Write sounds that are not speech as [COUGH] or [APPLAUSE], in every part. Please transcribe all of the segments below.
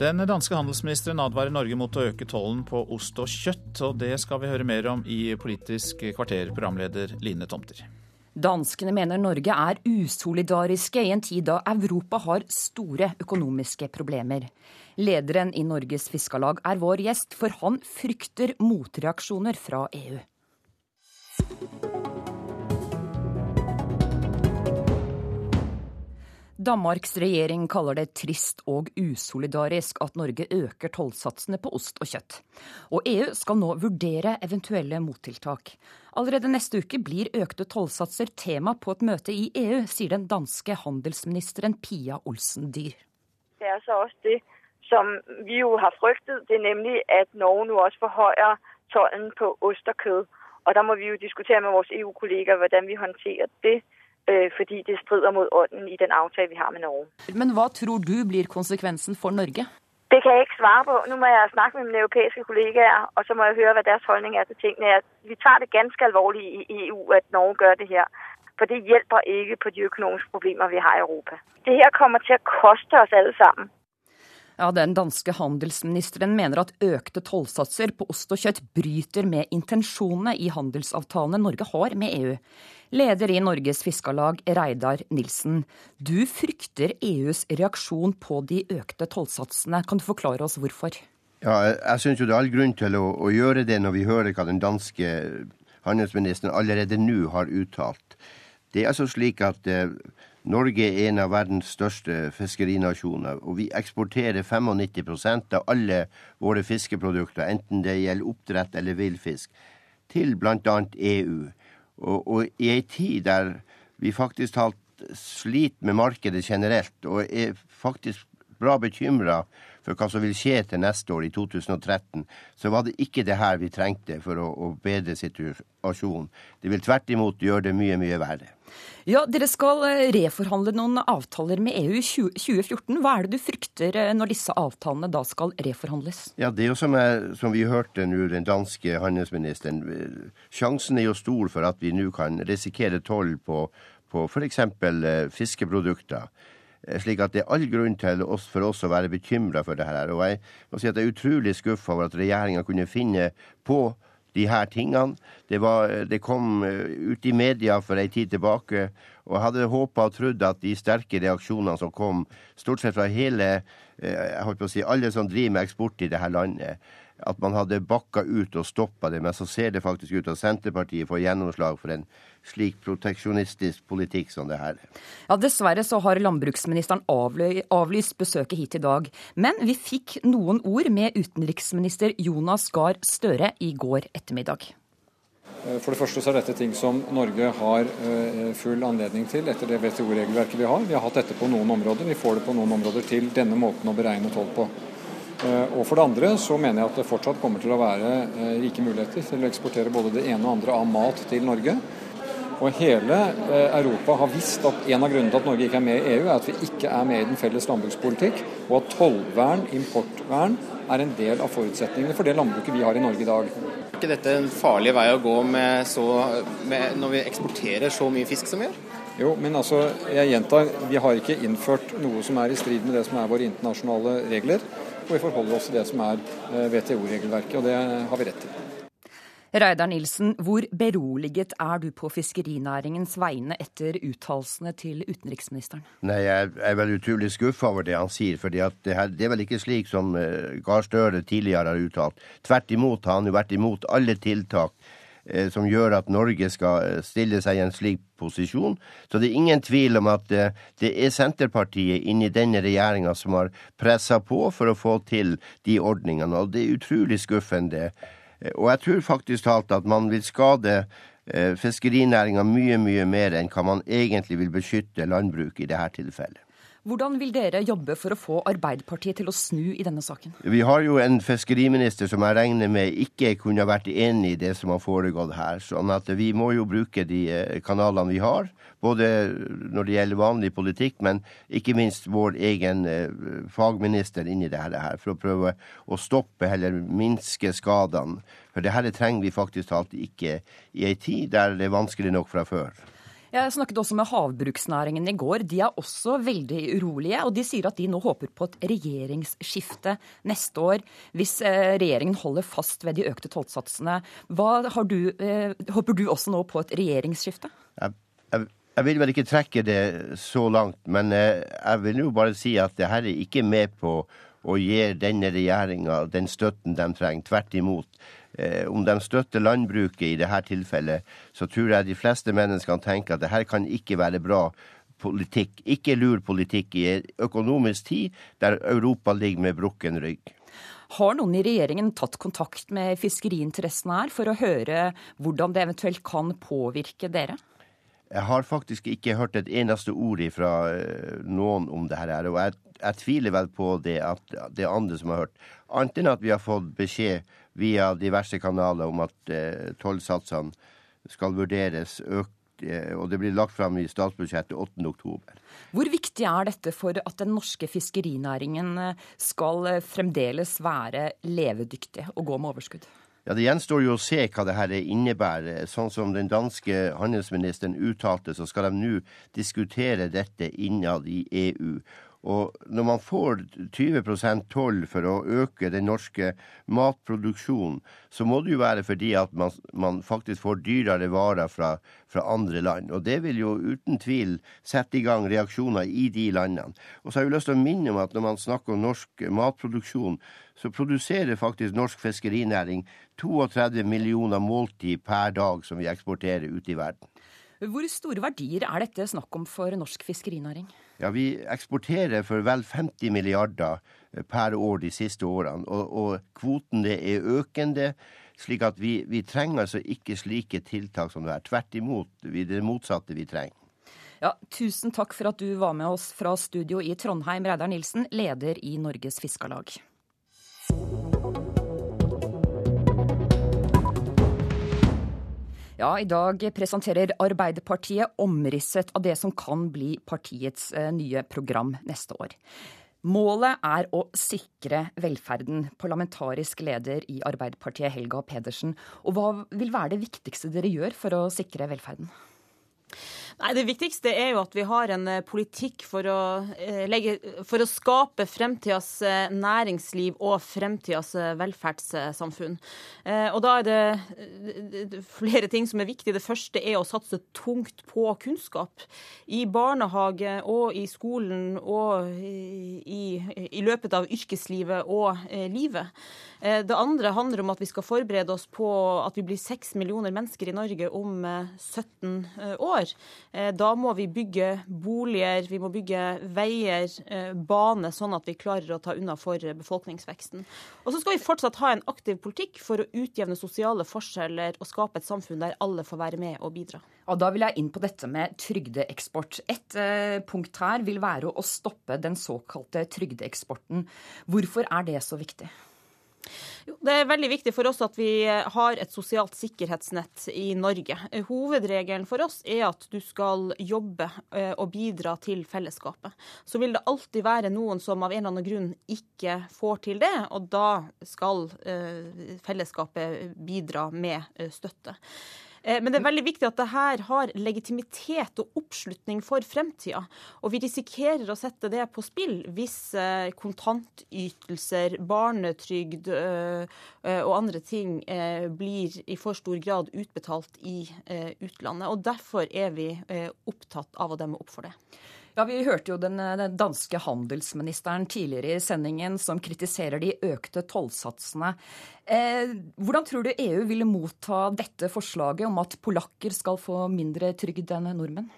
Den danske handelsministeren advarer Norge mot å øke tollen på ost og kjøtt, og det skal vi høre mer om i Politisk kvarter, programleder Line Tomter. Danskene mener Norge er usolidariske i en tid da Europa har store økonomiske problemer. Lederen i Norges Fiskarlag er vår gjest, for han frykter motreaksjoner fra EU. Danmarks regjering kaller det trist og usolidarisk at Norge øker tollsatsene på ost og kjøtt. Og EU skal nå vurdere eventuelle mottiltak. Allerede neste uke blir økte tollsatser tema på et møte i EU, sier den danske handelsministeren Pia Olsen Dyhr. Det er så også det som vi jo har fryktet, det er nemlig at Norge nå også forhøyer tollen på ost og kød. Og da må vi jo diskutere med våre EU-kolleger hvordan vi håndterer det. Øh, fordi det strider mot ånden i den avtalen vi har med Norge. Men hva tror du blir konsekvensen for Norge? Det kan jeg ikke svare på. Nå må jeg snakke med mine europeiske kollegaer, og så må jeg høre hva deres holdning er til tingene. Vi tar det ganske alvorlig i EU at Norge gjør det her. For det hjelper ikke på de økonomiske problemer vi har i Europa. Det her kommer til å koste oss alle sammen. Ja, Den danske handelsministeren mener at økte tollsatser på ost og kjøtt bryter med intensjonene i handelsavtalene Norge har med EU. Leder i Norges Fiskarlag, Reidar Nilsen. Du frykter EUs reaksjon på de økte tollsatsene. Kan du forklare oss hvorfor? Ja, jeg syns det er all grunn til å, å, gjøre det når vi hører hva den danske handelsministeren allerede nå har uttalt. Det er altså slik at eh, Norge er en av verdens største fiskerinasjoner, og vi eksporterer 95% av alle våre fiskeprodukter, enten det gjelder oppdrett eller villfisk, til bl.a. EU. Og, og i ei tid der vi faktisk talt sliter med markedet generelt, og er faktisk bra bekymra for hva som vil skje til neste år, i 2013, så var det ikke det her vi trengte for å, å bedre situasjonen. Det vil tvert imot gjøre det mye, mye verre. Ja, Dere skal eh, reforhandle noen avtaler med EU i 2014. Hva er det du frykter eh, når disse avtalene da skal reforhandles? Ja, Det er jo som, jeg, som vi hørte nå, den danske handelsministeren. Sjansen er jo stor for at vi nå kan risikere toll på, på f.eks. Eh, fiskeprodukter. Eh, slik at det er all grunn til oss, for oss å være bekymra for det her. Og jeg må si at jeg er utrolig skuffa over at regjeringa kunne finne på de her tingene. Det, var, det kom eh, ut i media for ei tid tilbake, og jeg hadde håpa og trodd at de sterke reaksjonene som kom, stort sett fra hele eh, jeg holdt på å si, alle som driver med eksport i det her landet, at man hadde bakka ut og stoppa det. Men så ser det faktisk ut at Senterpartiet får gjennomslag for en slik proteksjonistisk politikk som det her. Ja, Dessverre så har landbruksministeren avlyst besøket hit i dag. Men vi fikk noen ord med utenriksminister Jonas Gahr Støre i går ettermiddag. Eh, for det første så er dette ting som Norge har eh, full anledning til etter det WTO-regelverket vi har. Vi har hatt dette på noen områder, vi får det på noen områder til denne måten å beregne toll på. Eh, og for det andre så mener jeg at det fortsatt kommer til å være rike muligheter til å eksportere både det ene og andre av mat til Norge. Og hele eh, Europa har visst at en av grunnene til at Norge ikke er med i EU, er at vi ikke er med i den felles landbrukspolitikk, og at tollvern, importvern, er en del av forutsetningene for det landbruket vi har i Norge i dag. Er ikke dette en farlig vei å gå med så, med, når vi eksporterer så mye fisk som vi gjør? Jo, men altså, jeg gjentar, vi har ikke innført noe som er i strid med det som er våre internasjonale regler. Og vi forholder oss til det som er eh, WTO-regelverket, og det har vi rett til. Reidar Nilsen, hvor beroliget er du på fiskerinæringens vegne etter uttalelsene til utenriksministeren? Nei, Jeg er vel utrolig skuffa over det han sier. for det, det, er vel ikke slik som uh, Gahr Støre tidligere har uttalt. Tvert imot har han jo vært imot alle tiltak som gjør at Norge skal eh, stille seg i en slik posisjon. Så det er ingen tvil om at uh, det er Senterpartiet inni denne regjeringa som har pressa på for å få til de ordningene. Og det er utrolig skuffende. Og jeg tror faktisk talt at man vil skade eh, fiskerinæringa mye, mye mer enn hva man egentlig vil beskytte landbruket i dette tilfellet. Hvordan vil dere jobbe for å få Arbeiderpartiet til å snu i denne saken? Vi har jo en fiskeriminister som jeg regner med ikke kunne vært enig i det som har foregått her. sånn at vi må jo bruke de eh, kanalene vi har. Både når det gjelder vanlig politikk, men ikke minst vår egen eh, fagminister inni dette her, for å prøve å stoppe eller minske skadene. For dette trenger vi faktisk talt ikke i ei tid der det er vanskelig nok fra før. Jeg snakket også med havbruksnæringen i går. De er også veldig urolige. Og de sier at de nå håper på et regjeringsskifte neste år, hvis eh, regjeringen holder fast ved de økte tollsatsene. Eh, håper du også nå på et regjeringsskifte? Jeg, jeg, jeg, vil vel ikke trekke det så langt, men eh, jeg vil jo bare si at det her er ikke med på å gir denne regjeringa den støtten de trenger. Tvert imot. Eh, om de støtter landbruket i dette tilfellet, så tror jeg de fleste menneskene tenker at dette kan ikke være bra politikk. Ikke lur politikk i en økonomisk tid der Europa ligger med brukken rygg. Har noen i regjeringen tatt kontakt med fiskeriinteressene her for å høre hvordan det eventuelt kan påvirke dere? Jeg har faktisk ikke hørt et eneste ord fra eh, noen om det her. Og jeg, jeg tviler vel på det at det andre som har hørt. Annet enn at vi har fått beskjed via diverse kanaler om at eh, tollsatsene skal vurderes økt, eh, og det blir lagt fram i statsbudsjettet 8.10. Hvor viktig er dette for at den norske fiskerinæringen eh, skal fremdeles være levedyktig og gå med overskudd? Ja, Det gjenstår jo å se hva det her innebærer. Sånn som den danske handelsministeren uttalte, så skal de nå diskutere dette innad i EU. Og når man får 20% toll for å øke den norske matproduksjonen, så må det jo være fordi at man, man faktisk får dyrere varer fra, fra, andre land. Og det vil jo uten tvil sette i gang reaksjoner i de landene. Og så har jeg jo lyst til å minne om at når man snakker om norsk matproduksjon, så produserer faktisk norsk fiskerinæring 32 millioner måltid per dag som vi eksporterer ut i verden. Hvor store verdier er dette snakk om for norsk fiskerinæring? Ja, Vi eksporterer for vel 50 milliarder eh, per år de siste årene. Og, og kvoten er økende. slik at vi, vi, trenger altså ikke slike tiltak som det er. Tvert imot. Det er det motsatte vi trenger. Ja, tusen takk for at du var med oss fra studio i Trondheim, Reidar Nilsen, leder i Norges Fiskarlag. Ja, I dag presenterer Arbeiderpartiet omrisset av det som kan bli partiets eh, nye program neste år. Målet er å sikre velferden. Parlamentarisk leder i Arbeiderpartiet, Helga Pedersen. Og hva vil være det viktigste dere gjør for å sikre velferden? Nei, Det viktigste er jo at vi har en eh, politikk for å, eh, legge, for å skape fremtidas eh, næringsliv og fremtidas velferdssamfunn. Og Da er det flere ting som er viktig. Det første er å satse tungt på kunnskap. I barnehage og i skolen og i, i løpet av yrkeslivet og livet. Det andre handler om at vi skal forberede oss på at vi blir seks millioner mennesker i Norge om 17 år. Eh, da må vi bygge boliger, vi må bygge veier, eh, bane, sånn at vi klarer å ta unna for befolkningsveksten. Og så skal vi fortsatt ha en aktiv politikk for å utjevne sosiale forskjeller og skape et samfunn der alle får være med og bidra. Og da vil jeg inn på dette med trygdeeksport. Et eh, punkt her vil være å stoppe den såkalte trygdeeksporten. Hvorfor er det så viktig? Det er veldig viktig for oss at vi eh, har et sosialt sikkerhetsnett i Norge. Eh, hovedregelen for oss er at du skal jobbe eh, og bidra til fellesskapet. Så vil det alltid være noen som av en eller annen grunn ikke får til det, og da skal fellesskapet bidra med støtte. Eh, men det er veldig viktig at det her har legitimitet og oppslutning for fremtida. Og vi risikerer å sette det på spill hvis eh, kontantytelser, barnetrygd eh, og andre ting blir i for stor grad utbetalt i utlandet. Og derfor er vi opptatt av å demme opp for det. Ja, Vi hørte jo den, den, danske handelsministeren tidligere i sendingen som kritiserer de økte tollsatsene. Eh, hvordan tror du EU ville motta dette forslaget om at polakker skal få mindre trygd enn nordmenn?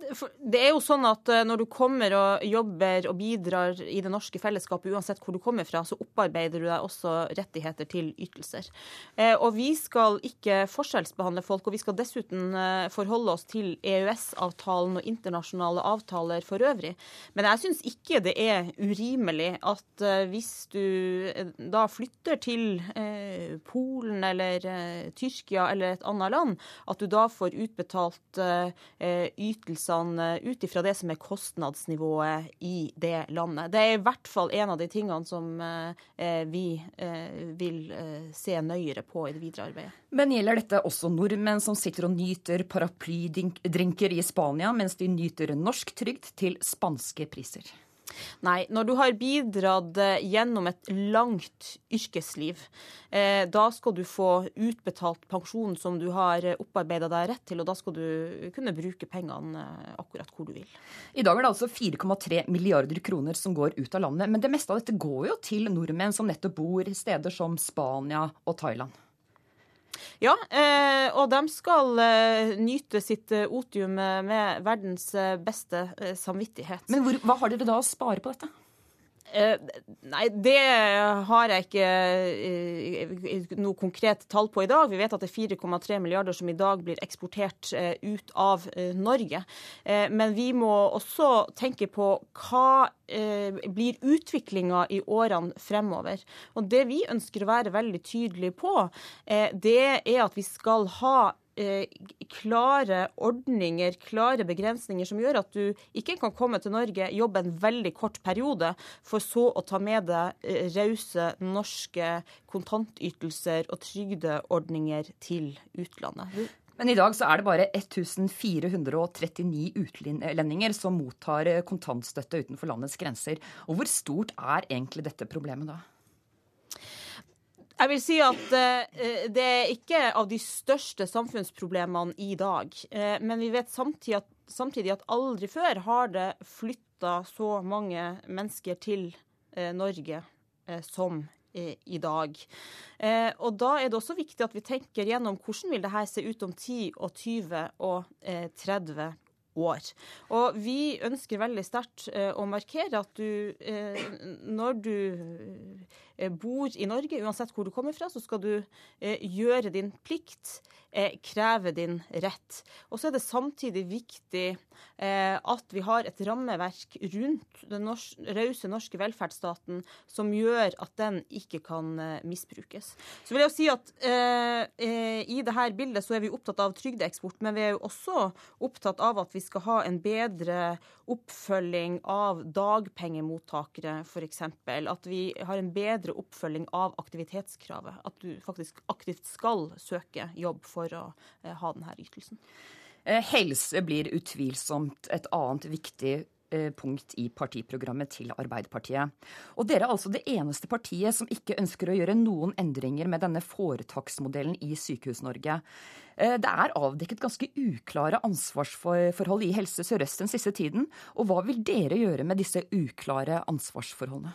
Det er jo sånn at eh, når du kommer og jobber og bidrar i det norske fellesskapet, uansett hvor du kommer fra, så opparbeider du deg også rettigheter til ytelser. Eh, og vi skal ikke forskjellsbehandle folk, og vi skal dessuten eh, forholde oss til EØS-avtalen og internasjonale avtaler for øvrig. Men jeg syns ikke det er urimelig at hvis du da flytter til Polen eller Tyrkia eller et annet land, at du da får utbetalt ytelser prisene ut ifra det som er kostnadsnivået i det landet. Det er i hvert fall en av de tingene som vi vil se nøyere på i det videre arbeidet. Men gjelder dette også nordmenn som sitter og nyter paraplydrinker i Spania, mens de nyter norsk trygd til spanske priser? Nei, når du har bidratt eh, gjennom et langt yrkesliv, eh, da skal du få utbetalt pensjon som du har opparbeida deg rett til, og da skal du kunne bruke pengene eh, akkurat hvor du vil. I dag er det altså 4,3 milliarder kroner som går ut av landet, men det meste av dette går jo til nordmenn som nettopp bor i steder som Spania og Thailand. Ja, eh, og de skal eh, nyte sitt eh, otium med verdens beste samvittighet. Men hvor, hva har dere da å spare på dette? Eh, nei, det har jeg ikke eh, noe konkret tall på i dag. Vi vet at det er 4,3 milliarder som i dag blir eksportert eh, ut av Norge. Men vi må også tenke på hva blir utviklinga i årene fremover. Og Det vi ønsker å være veldig tydelige på, det er at vi skal ha klare ordninger, klare begrensninger som gjør at du ikke kan komme til Norge, jobbe en veldig kort periode, for så å ta med deg eh, rause norske kontantytelser og trygdeordninger til utlandet. Men i dag så er det bare 1439 utlendinger som mottar eh, kontantstøtte utenfor landets grenser. Og hvor stort er egentlig dette problemet da? Jeg vil si at uh, det er ikke av de største samfunnsproblemene i dag. Uh, men vi vet samtidig at, samtidig at, aldri før har det flytta så mange mennesker til uh, Norge som i dag. og Da er det også viktig at vi tenker gjennom hvordan vil dette se ut om 10 og 20 og 30 år. Og vi ønsker veldig sterkt eh, å markere at du, eh, når du eh, bor i Norge, uansett hvor du kommer fra, så skal du gjøre din plikt, kreve din rett. Og så er det samtidig viktig at vi har et rammeverk rundt den rause norske velferdsstaten som gjør at den ikke kan misbrukes. Så vil jeg jo si at i dette bildet så er vi opptatt av trygdeeksport, men vi er jo også opptatt av at vi skal ha en bedre oppfølging av dagpengemottakere, f.eks. At vi har en bedre oppfølging av aktivitetskravet. At du faktisk aktivt skal søke jobb for å eh, ha denne ytelsen. Eh, helse blir utvilsomt et annet viktig Eh, punkt i partiprogrammet til Arbeiderpartiet. Og dere er altså det eneste partiet som ikke ønsker å gjøre noen endringer med denne foretaksmodellen i Sykehus-Norge. Eh, det er avdekket ganske uklare ansvarsforhold i Helse Sør-Øst den siste tiden. Og hva vil dere gjøre med disse uklare ansvarsforholdene?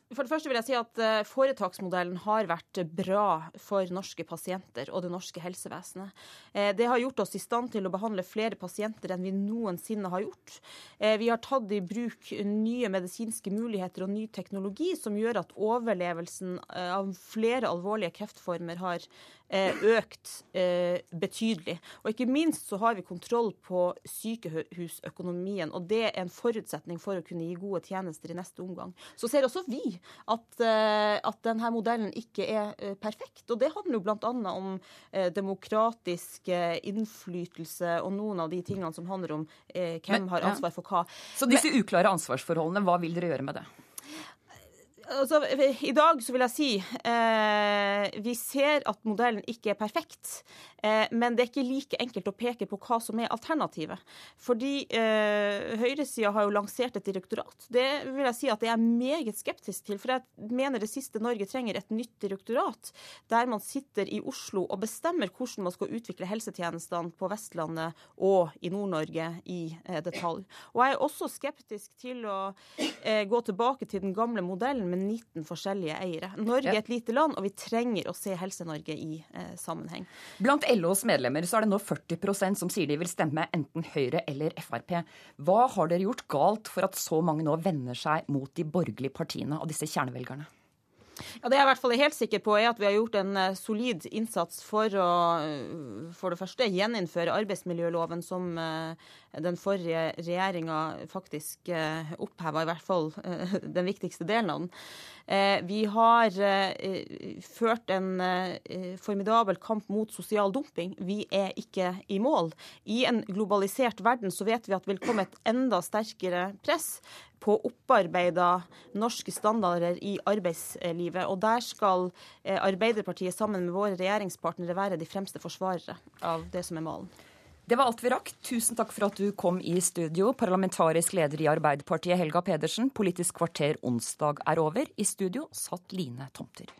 For det første vil jeg si at eh, Foretaksmodellen har vært bra for norske pasienter og det norske helsevesenet. Eh, det har gjort oss i stand til å behandle flere pasienter enn vi noensinne har gjort. Eh, vi har tatt i bruk nye medisinske muligheter og ny teknologi som gjør at overlevelsen av flere alvorlige kreftformer har økt betydelig. Og ikke minst så har vi kontroll på sykehusøkonomien, og det er en forutsetning for å kunne gi gode tjenester i neste omgang. Så ser også vi at, eh, at denne modellen ikke er eh, perfekt. Og det handler jo bl.a. om eh, demokratisk innflytelse og noen av de tingene som handler om hvem har ansvar for hva. Så disse uklare ansvarsforholdene, hva vil dere gjøre med det? Altså, I dag så vil jeg si eh, vi ser at modellen ikke er perfekt. Eh, men det er ikke like enkelt å peke på hva som er alternativet. Fordi eh, høyresida har jo lansert et direktorat. Det vil jeg si at jeg er meget skeptisk til. For jeg mener det siste Norge trenger et nytt direktorat, der man sitter i Oslo og bestemmer hvordan man skal utvikle helsetjenestene på Vestlandet og i Nord-Norge i eh, detalj. Og jeg er også skeptisk til å eh, gå tilbake til den gamle modellen med 19 forskjellige eiere. Norge er et lite land, og vi trenger å se Helse-Norge i eh, sammenheng. Blant LOs medlemmer så er det nå 40% som sier de vil stemme enten Høyre eller Frp. Hva har dere gjort galt for at så mange nå vender seg mot de borgerlige partiene av disse kjernevelgerne? Ja, Det jeg i hvert fall er helt sikker på, er at vi har gjort en eh, solid innsats for å for det første gjeninnføre arbeidsmiljøloven, som den forrige regjeringa faktisk oppheva, i hvert fall [LAUGHS] den viktigste delen av den. Vi har ført en formidabel kamp mot sosial dumping. Vi er ikke i mål. I en globalisert verden så vet vi at det vil komme et enda sterkere press på opparbeida norske standarder i arbeidslivet. Og der skal eh, Arbeiderpartiet sammen med våre regjeringspartnere være de fremste forsvarere av det som er malen. Det var alt vi rakk. Tusen takk for at du kom i studio. Parlamentarisk leder i Arbeiderpartiet, Helga Pedersen. Politisk kvarter onsdag er over. I studio satt Line Tomter.